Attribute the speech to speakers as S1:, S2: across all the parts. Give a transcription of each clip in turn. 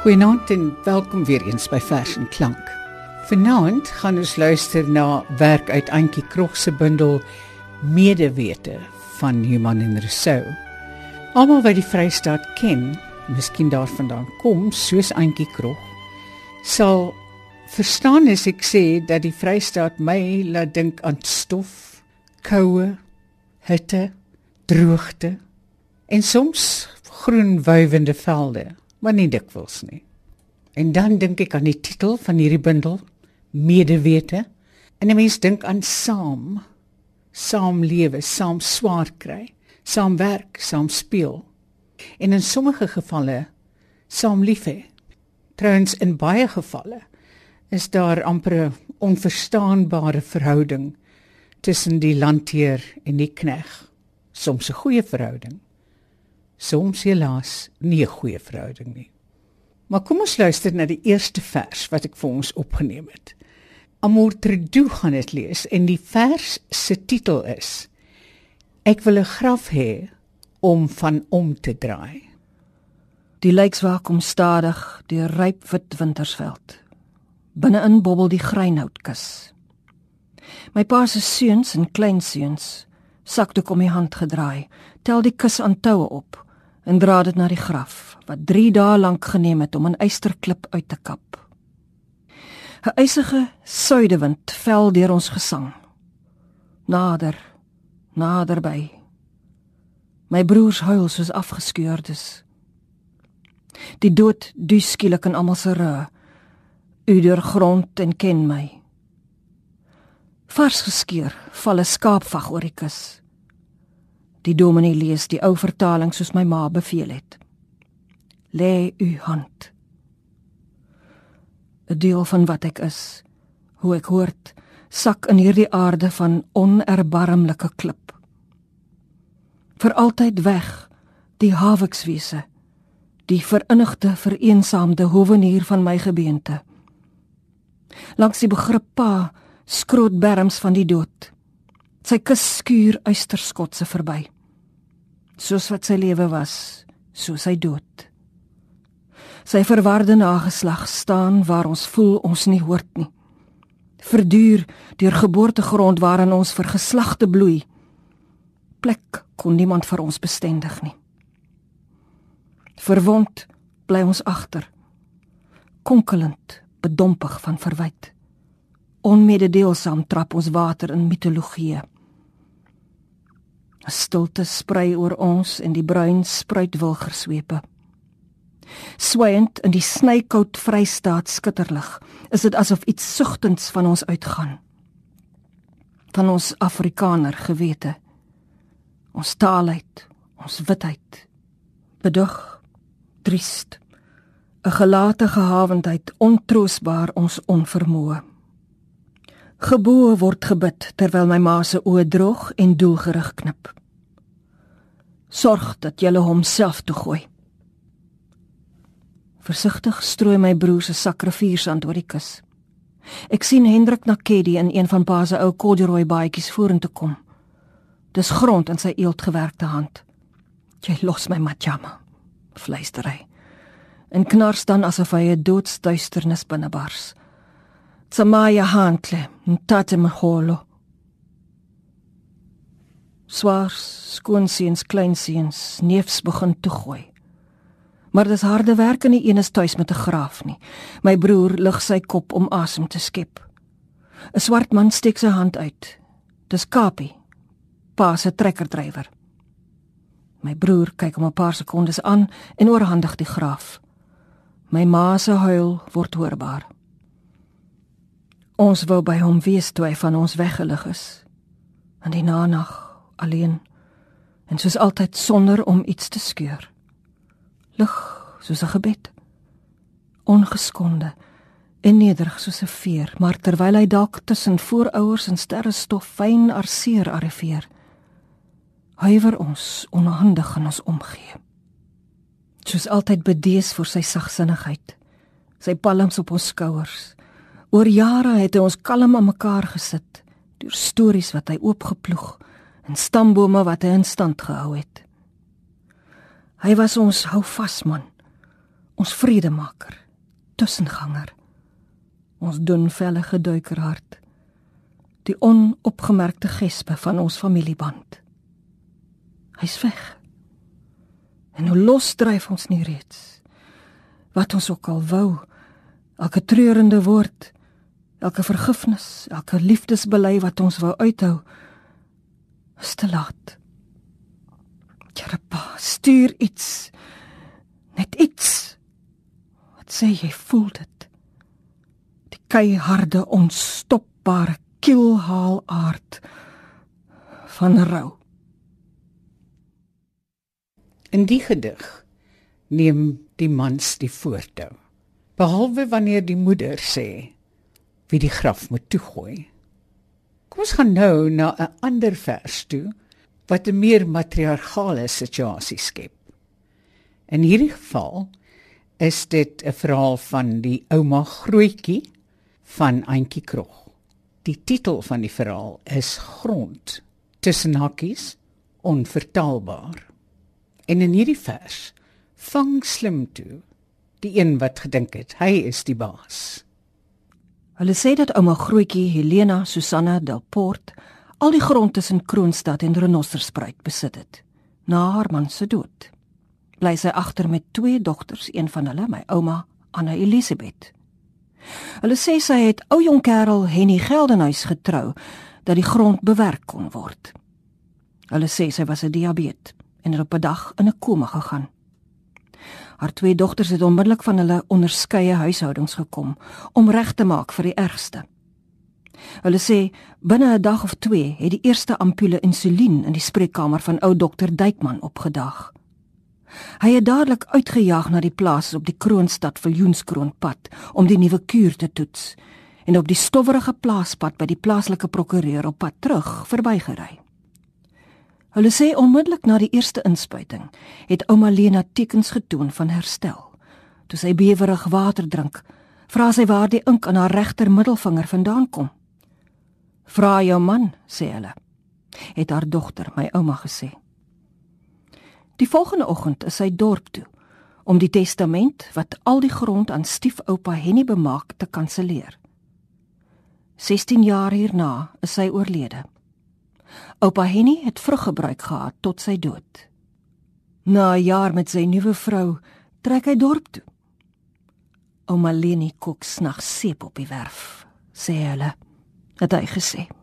S1: Goeienaand en welkom weer eens by Vers en Klank. Vanaand gaan ons luister na werk uit Antjie Krog se bundel Medewete van Human en Rousseau. Almal wat die Vrystaat ken, miskien daarvandaan kom, soos Antjie Krog, sal verstaan as ek sê dat die Vrystaat my laat dink aan stof, koue, hitte, droogte en soms groen wywende velde maar nie dikwels nie. En dan dink ek aan die titel van hierdie bundel, Medewete. En 'n mens dink aan saam, saam lewe, saam swaar kry, saam werk, saam speel. En in sommige gevalle saam lief hê. Trouens in baie gevalle is daar amper 'n onverstaanbare verhouding tussen die landheer en die knegg. Soms 'n goeie verhouding soms helaas nie 'n goeie verhouding nie. Maar kom ons luister na die eerste vers wat ek vir ons opgeneem het. Amour Trudeau gaan dit lees en die vers se titel is Ek wil 'n graf hê om van om te draai.
S2: Die lijkswaak kom stadig deur ryp wit wintersveld. Binne-in bobbel die greinhoutkus. My pa se seuns en kleinseuns sakdoek om die hand gedraai, tel die kus aan toue op en dra dit na die graf wat 3 dae lank geneem het om 'n eysterklip uit te kap. 'n Eisige suidewind vel deur ons gesang. Nader, naderby. My broers huil soos afgeskeurdes. Die dood dus skielik in almal se rug. U deur grond en ken my. Vars geskeur, val 'n skaapvag oor die kus. Die dominee lees die ou vertaling soos my ma beveel het. Lê u hand. 'n Deel van wat ek is, hoe ek hoort, sak in hierdie aarde van onerbarmlike klip. Vir altyd weg, die hawikswese, die verinnigde vereensaamde hovenier van my gebeente. Langs die begrip pa skroot berms van die dood. Sy kus skuur uisterskotse verby. Soos wat sy lewe was, so sy dood. Sy verwarde nageslag staan waar ons voel ons nie hoort nie. Verduur deur geboortegrond waarin ons vir geslagte bloei. Plek kon niemand vir ons bestendig nie. Verwond bly ons agter. Konkelend, bedompig van verwyte onmededeelsam trap ons water in mitologie. 'n Stilte sprei oor ons en die bruin spruit wilgerswepe. Swaiend in die snykoud Vrystaat skitterlig, is dit asof iets sugtends van ons uitgaan. Van ons Afrikaner gewete. Ons taalheid, ons witheid. Bedug, triest. 'n gelate gehavendheid ontroosbaar ons onvermoë. Geboe word gebid terwyl my ma se oë droog en doelgerig knip. Sorg dat jy hom self toe gooi. Versigtig strooi my broer se sakrifiersand oor die kus. Ek sien Hendrik na Keddy in een van pa se ou corduroy baadjies vorentoe kom. Dis grond in sy eeltgewerkte hand. Jy los my matjama. Fluister hy. En knars dan asof hy 'n doodsduisternis binnebars. Tsamaya hantle, ntate maholo. Swaars, skoonseens, kleinseens, neefs begin toe gooi. Maar dis harde werk in die eenes tuis met 'n graaf nie. My broer lig sy kop om asem te skep. 'n Swart man steek sy hand uit. Dis Kapie, pa se trekkerdrywer. My broer kyk hom 'n paar sekondes aan en oorhandig die graaf. My ma se huil word hoorbaar. Ons wou by hom wees toe hy van ons weggelig is. In die nag alleen en soos altyd sonder om iets te skeur. Lig soos 'n gebed. Ongeskonde en nederig soos 'n veer, maar terwyl hy dalk tussen voorouers en sterrestof fyn arseer arriveer, huiwer ons onhandig in ons omgee. Soos altyd bedees vir sy sagsinnigheid, sy palms op ons skouers Oor jare het hy ons kalm aan mekaar gesit deur stories wat hy oopgeploeg en stambome wat hy in stand gehou het. Hy was ons hou vas man, Ons vredemaker, tussenganger. Ons dunvellige duikerhart. Die onopgemerkte gespe van ons familieband. Hy's weg. En hoe los dryf ons nie reeds. Wat ons ook al wou, elke treurende woord, elke vergifnis, elke liefdesbely wat ons wou uithou, is te laat. Jerpa, stuur iets. Net iets. Wat sê jy voel dit? Die keiharde onstopbare kielhaal aard van rou.
S1: In die gedig neem die mans die voortou. Behalwe wanneer die moeder sê wie die graf moet toegooi. Kom ons gaan nou na 'n ander vers toe wat 'n meer matriargale situasie skep. In hierdie geval is dit 'n verhaal van die ouma Grootjie van Auntie Krog. Die titel van die verhaal is Grond tussen hakkies onvertaalbaar. En in hierdie vers vang slim toe die een wat gedink het hy is die baas.
S2: Hulle sê dat ouma Grootjie Helena Susanna Delport al die grond tussen Kroonstad en Renosterspruit besit het na haar man se dood. Bly sy agter met twee dogters, een van hulle my ouma Anna Elisabeth. Hulle sê sy het ou jong kerel Henny Geldenhuys getrou dat die grond bewerk kon word. Hulle sê sy was 'n diabetes en het op 'n dag in 'n koma gegaan. Haar twee dogters het onmiddellik van hulle onderskeie huishoudings gekom om reg te maak vir die ergste. Hulle sê binne 'n dag of 2 het die eerste ampule insulien in die spreekkamer van ou dokter Duykman opgedag. Hy het dadelik uitgejaag na die plaas op die Kroonstad Viljoenskroonpad om die nuwe kuur te toets en op die stowwerige plaaspad by die plaaslike prokureur op pad terug verbygery. Hulle sê onmiddellik na die eerste inspuiting het ouma Lena tekens getoon van herstel. Toe sy bewerig water drink, vra sy waar die ink aan haar regter middelvinger vandaan kom. "Vra jou man," sê hulle. Het haar dogter, my ouma gesê. Die volgende oggend is sy dorp toe om die testament wat al die grond aan stiefoupa Henny bemaak te kanselleer. 16 jaar hierna is sy oorlede. Oupa Henny het vrug gebruik gehad tot sy dood. Na 'n jaar met sy nuwe vrou, trek hy dorp toe. Ouma Leni kook snags seep op die werf, sê hulle, het hy gesê.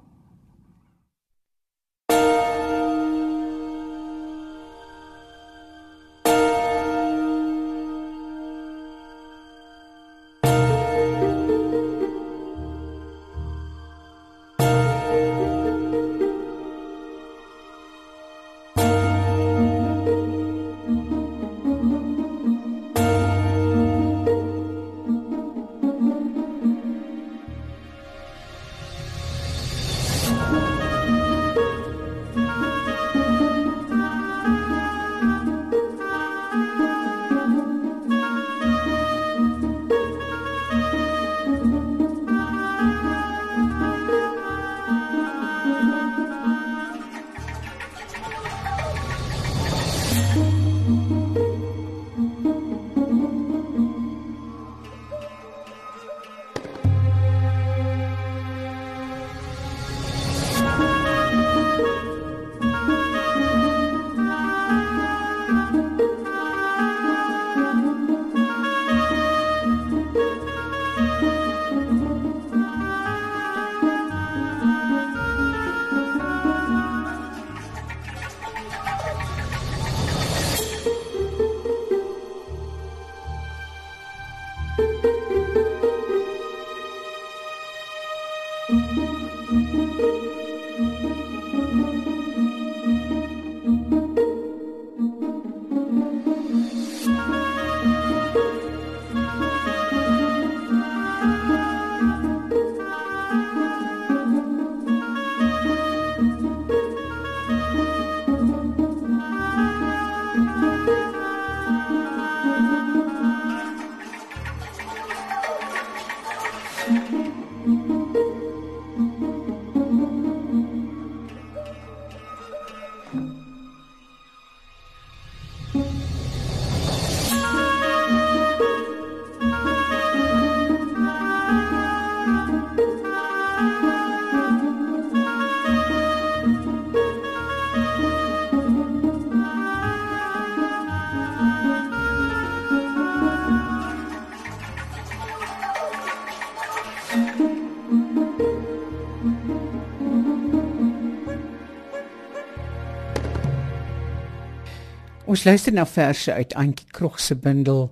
S1: Ons luister na verse uit Antjie Krog se bundel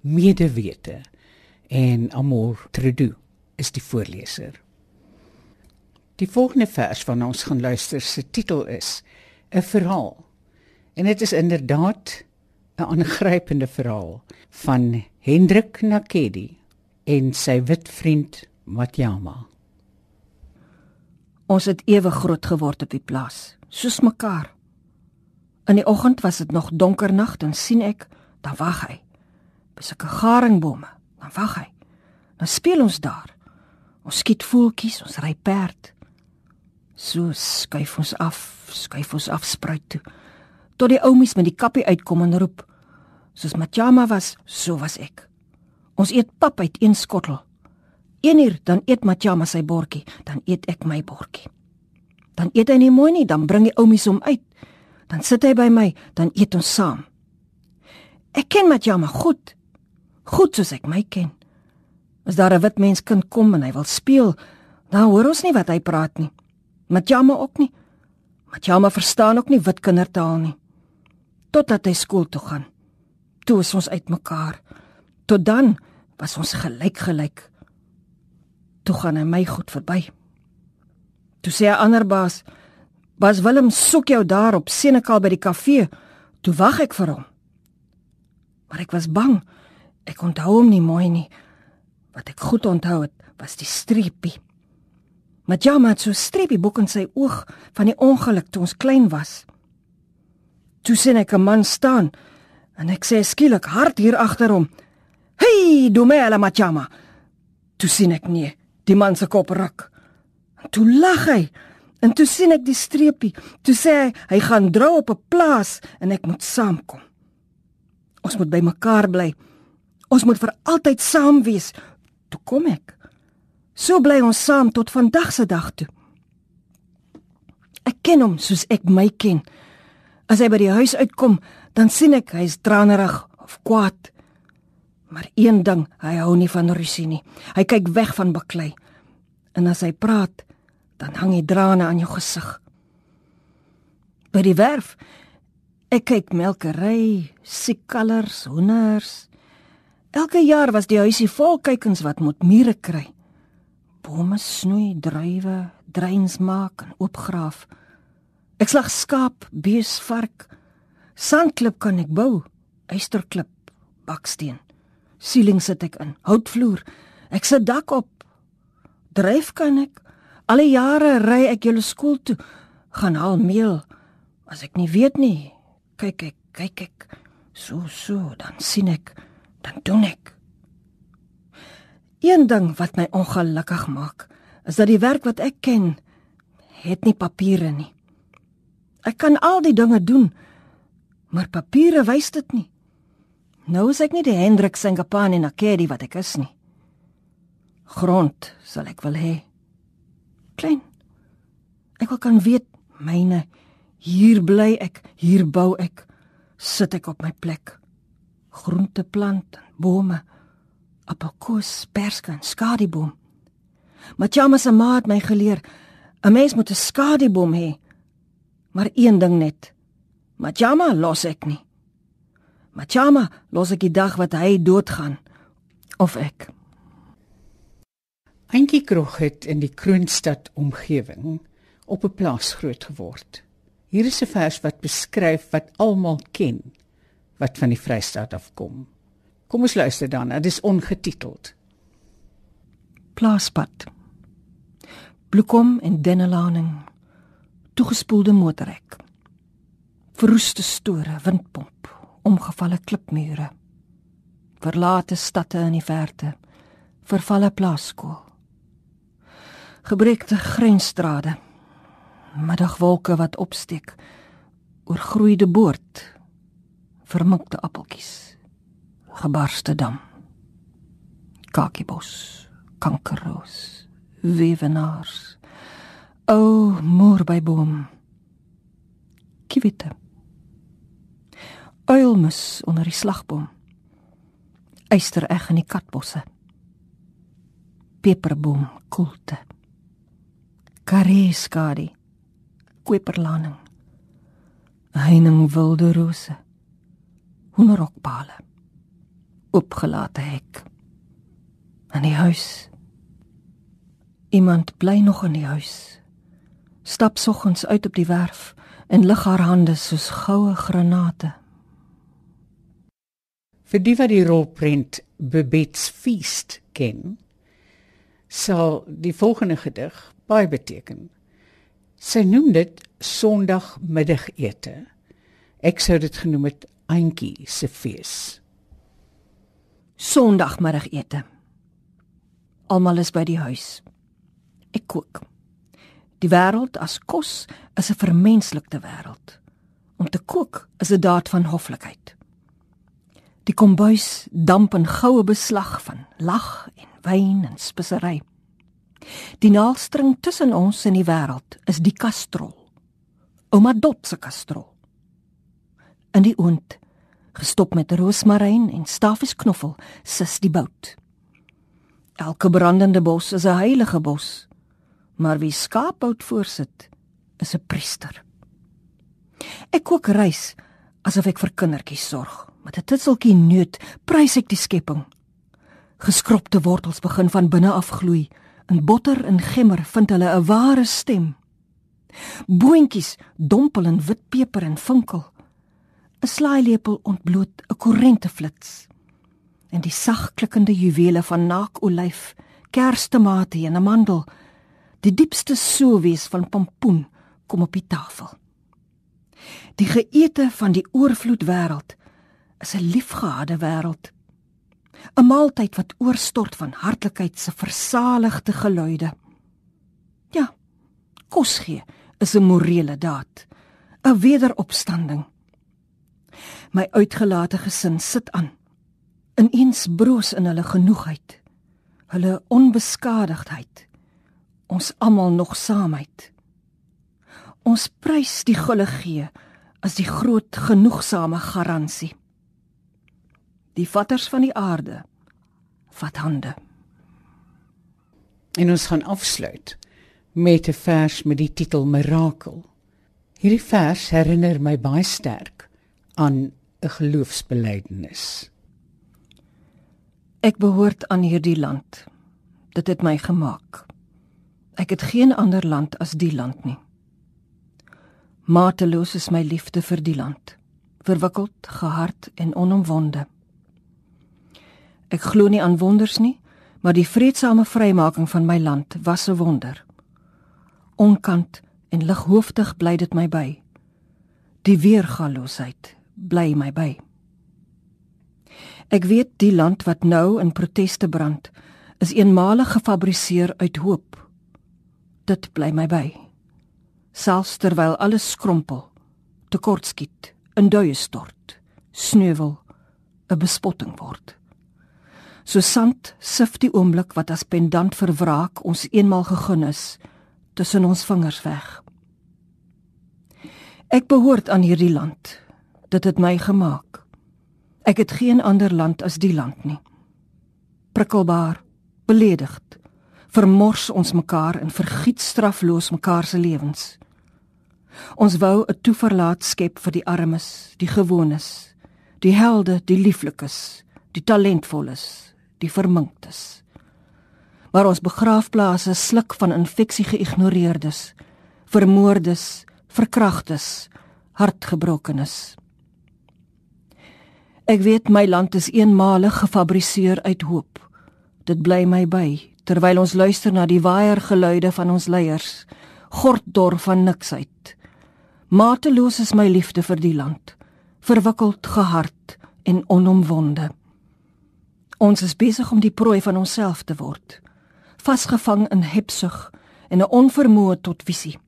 S1: Medewete en Amor Trudu is die voorleser. Die volgende vers van ons gaan luister se titel is 'n verhaal. En dit is inderdaad 'n aangrypende verhaal van Hendrik Nakedi en sy wit vriend Matjama.
S2: Ons het ewe groot geword op die plaas, soos mekaar. In die oggend was dit nog donker nag en sien ek, dan wag hy. Besoek 'n garingbome, dan wag hy. Dan speel ons daar. Ons skiet voeltjies, ons ry perd. So skuif ons af, skuif ons af spruit toe. Tot die oumies met die kappie uitkom en roep. Soos Matjama was, so was ek. Ons eet pap uit een skottel. Een uur dan eet Matjama sy bordjie, dan eet ek my bordjie. Dan eet hy nie mooi nie, dan bring die oumies hom uit. Dan sit hy by my, dan eet ons saam. Ek ken Matjama goed. Goed soos ek my ken. As daar 'n wit mens kind kom en hy wil speel, dan hoor ons nie wat hy praat nie. Matjama ook nie. Matjama verstaan ook nie wit kindertaal nie. Totdat hy skool toe gaan. Toe is ons uitmekaar. Tot dan was ons gelyk gelyk. Toe gaan hy my goed verby. Toe sê 'n ander baas, "Bas Willem soek jou daar op Senekal by die kafee." Toe wag ek vir hom. Maar ek was bang. Ek onthou hom nie mooi nie. Wat ek goed onthou het, was die streepie. Majama het so streepie boek in sy oog van die ongeluk toe ons klein was. Toe sien ek 'n man staan en ek sê skielik hard hier agter hom: "Hey, Dumela Majama." Toe sien ek nie die man se kop ruk. Toe lag hy en toe sien ek die streepie. Toe sê hy hy gaan drou op 'n plaas en ek moet saamkom. Ons moet by mekaar bly. Ons moet vir altyd saam wees toe kom ek. So bly ons saam tot vandag se dag toe. Ek ken hom soos ek my ken. As hy by die huis uitkom, dan sien ek hy's tranerig of kwaad. Maar een ding, hy hou nie van rusie nie. Hy kyk weg van baklei. En as hy praat, dan hang die drane aan jou gesig. By die werf, ek kyk melkery, siekkalers, hoenders, Elke jaar was die huisie vol kykens wat moet mure kry. Bome snoei, druiwe, dreins maak en oopgraaf. Ek slag skaap, bees, vark. Sandklip kan ek bou, eysterklip, baksteen. Sieling sit ek in, houtvloer. Ek sit dak op. Dryf kan ek. Alle jare ry ek julle skool toe, gaan haal meel. As ek nie weet nie, kyk ek, kyk ek. So so, dan sien ek dan doen ek. Een ding wat my ongelukkig maak, is dat die werk wat ek ken, het nie papiere nie. Ek kan al die dinge doen, maar papiere wys dit nie. Nou is ek nie die Hendrik Singapane Nakedi wat ek is nie. Grond sal ek wil hê. Klein. Ek wil kan weet myne hier bly ek, hier bou ek, sit ek op my plek groenteplant, bome, appelkoos, perske en skadieboom. Machama se ma het my geleer, 'n mens moet 'n skadieboom hê. Maar een ding net. Machama los ek nie. Machama los ek die dag wat hy doodgaan of ek.
S1: Eentjie Krog het in die Kroonstad omgewing op 'n plaas groot geword. Hier is 'n vers wat beskryf wat almal ken wat van die Vrystaat afkom. Kom ons luister dan, dit is ongetiteld.
S2: Plaaspad. Bloekom en dennelaning. Toegespoelde motorrek. Verroeste store, windpomp, omgevalle klipmure. Verlate stadte in die verte. Vervalle plaaskool. Gebreekte grensstrade. Middagwolke wat opsteek. Oorgroeide boord. Vermikte appeltjies, gebarste dam, kakiebos, kankerroos, wewenaars, o moer by boom, kiwitte, uilmus onder die slagboom, eystereg in die katbosse, peperboom koelte, kareskadi, kweperlaning, heining wilde rose hoenderhokpale. Opgelate hek. In die huis. Iemand bly nog in die huis. Stap soggens uit op die werf en lig haar hande soos goue granate.
S1: Vir die wat die rolprent Bebets Feast ken, sal die volgende gedig baie beteken. Sy noem dit Sondagmiddagete. Ek sou dit genoem het Auntie se fees.
S2: Sondagmiddagete. Almal is by die huis. Ek kook. Die wêreld as kos is 'n vermenslikte wêreld. Om te kook is 'n daad van hoflikheid. Die kombuis damp in goue beslag van lag en wyn en spesery. Die naaldstring tussen ons en die wêreld is die kastrol. Ouma Dot se kastrol. In die oond, gestop met roosmaryn en stafiesknoffel, sis die bout. Elke brandende bos is 'n heilige bos, maar wie skaapbout voorsit, is 'n priester. Ek kook rys asof ek vir kindertjies sorg. Met 'n titseltjie noot prys ek die skepping. Geskropte wortels begin van binne af gloei. In botter en gemmer vind hulle 'n ware stem. Boontjies dompel in wit peper en vinkel. 'n Slaailepel ontbloot 'n korrente flits. En die sagklikkende juwele van naakolyf, kerstomate en 'n mandel, die diepste soewees van pompoen kom op die tafel. Die geëte van die oorvloed wêreld is 'n liefgehade wêreld 'n maaltyd wat oorstort van hartlikheid se versaligde geluide. Ja, kos gee is 'n morele daad, 'n wederopstanding. My uitgelate gesin sit aan, ineens broos in hulle genoegheid, hulle onbeskadigdheid, ons almal nog saamheid. Ons prys die gulle gee as die groot genoegsame garansie die vatters van die aarde vat hande.
S1: En ons gaan afsluit met 'n vers met die titel Mirakel. Hierdie vers herinner my baie sterk aan 'n geloofsbelijdenis.
S2: Ek behoort aan hierdie land. Dit het my gemaak. Ek het geen ander land as die land nie. Mateloos is my liefde vir die land, verwikkeld, gehard en onomwonde. Ek glo nie aan wonders nie, maar die vredesame vrymaking van my land was 'n wonder. Onkant en lighooftig bly dit my by. Die weergaloosheid bly my by. Ek weet die land wat nou in proteste brand, is eenmalig gefabriseer uit hoop. Dit bly my by. Selfs terwyl alles skrompel, tekortskiet, in duie stort, sneuwel, 'n bespotting word. So sand sif die oomblik wat as pendant vir wraak ons eenmal gegun is tussen ons vingers weg. Ek behoort aan hierdie land. Dit het my gemaak. Ek het geen ander land as die land nie. Prikkelbaar, beledigd, vermors ons mekaar en vergiet strafloos mekaar se lewens. Ons wou 'n toeverlaat skep vir die armes, die gewones, die helde, die lieflikes, die talentvolles, die verminktes. Maar ons begraafplase sluk van infeksie geïgnoreerdes, vermoordes, verkragtes, hartgebrokenes. Ek weet my land is eenmalig gefabriseer uit hoop. Dit bly my by terwyl ons luister na die waier geluide van ons leiers, gorddor van niksheid. Mateloos is my liefde vir die land, verwikkeld gehard en onomwonde. Ons is besig om die prooi van onsself te word, vasgevang in hebsug en 'n onvermoë tot visie.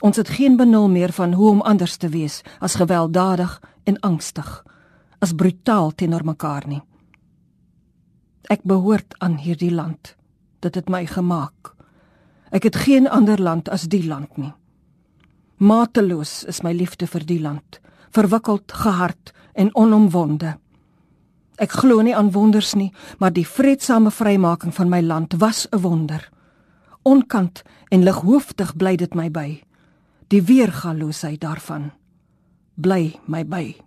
S2: Ons het geen benul meer van hoe om anders te wees as gewelddadig en angstig, as brutaal teenoor mekaar nie. Ek behoort aan hierdie land. Dit het my gemaak. Ek het geen ander land as die land nie. Mateloos is my liefde vir die land, verwikkeld, gehard en onomwonde. Ek glo nie aan wonders nie, maar die vredesame vrymaking van my land was 'n wonder. Onkant en lighooftig bly dit my by. Die weergaloosheid daarvan bly my by.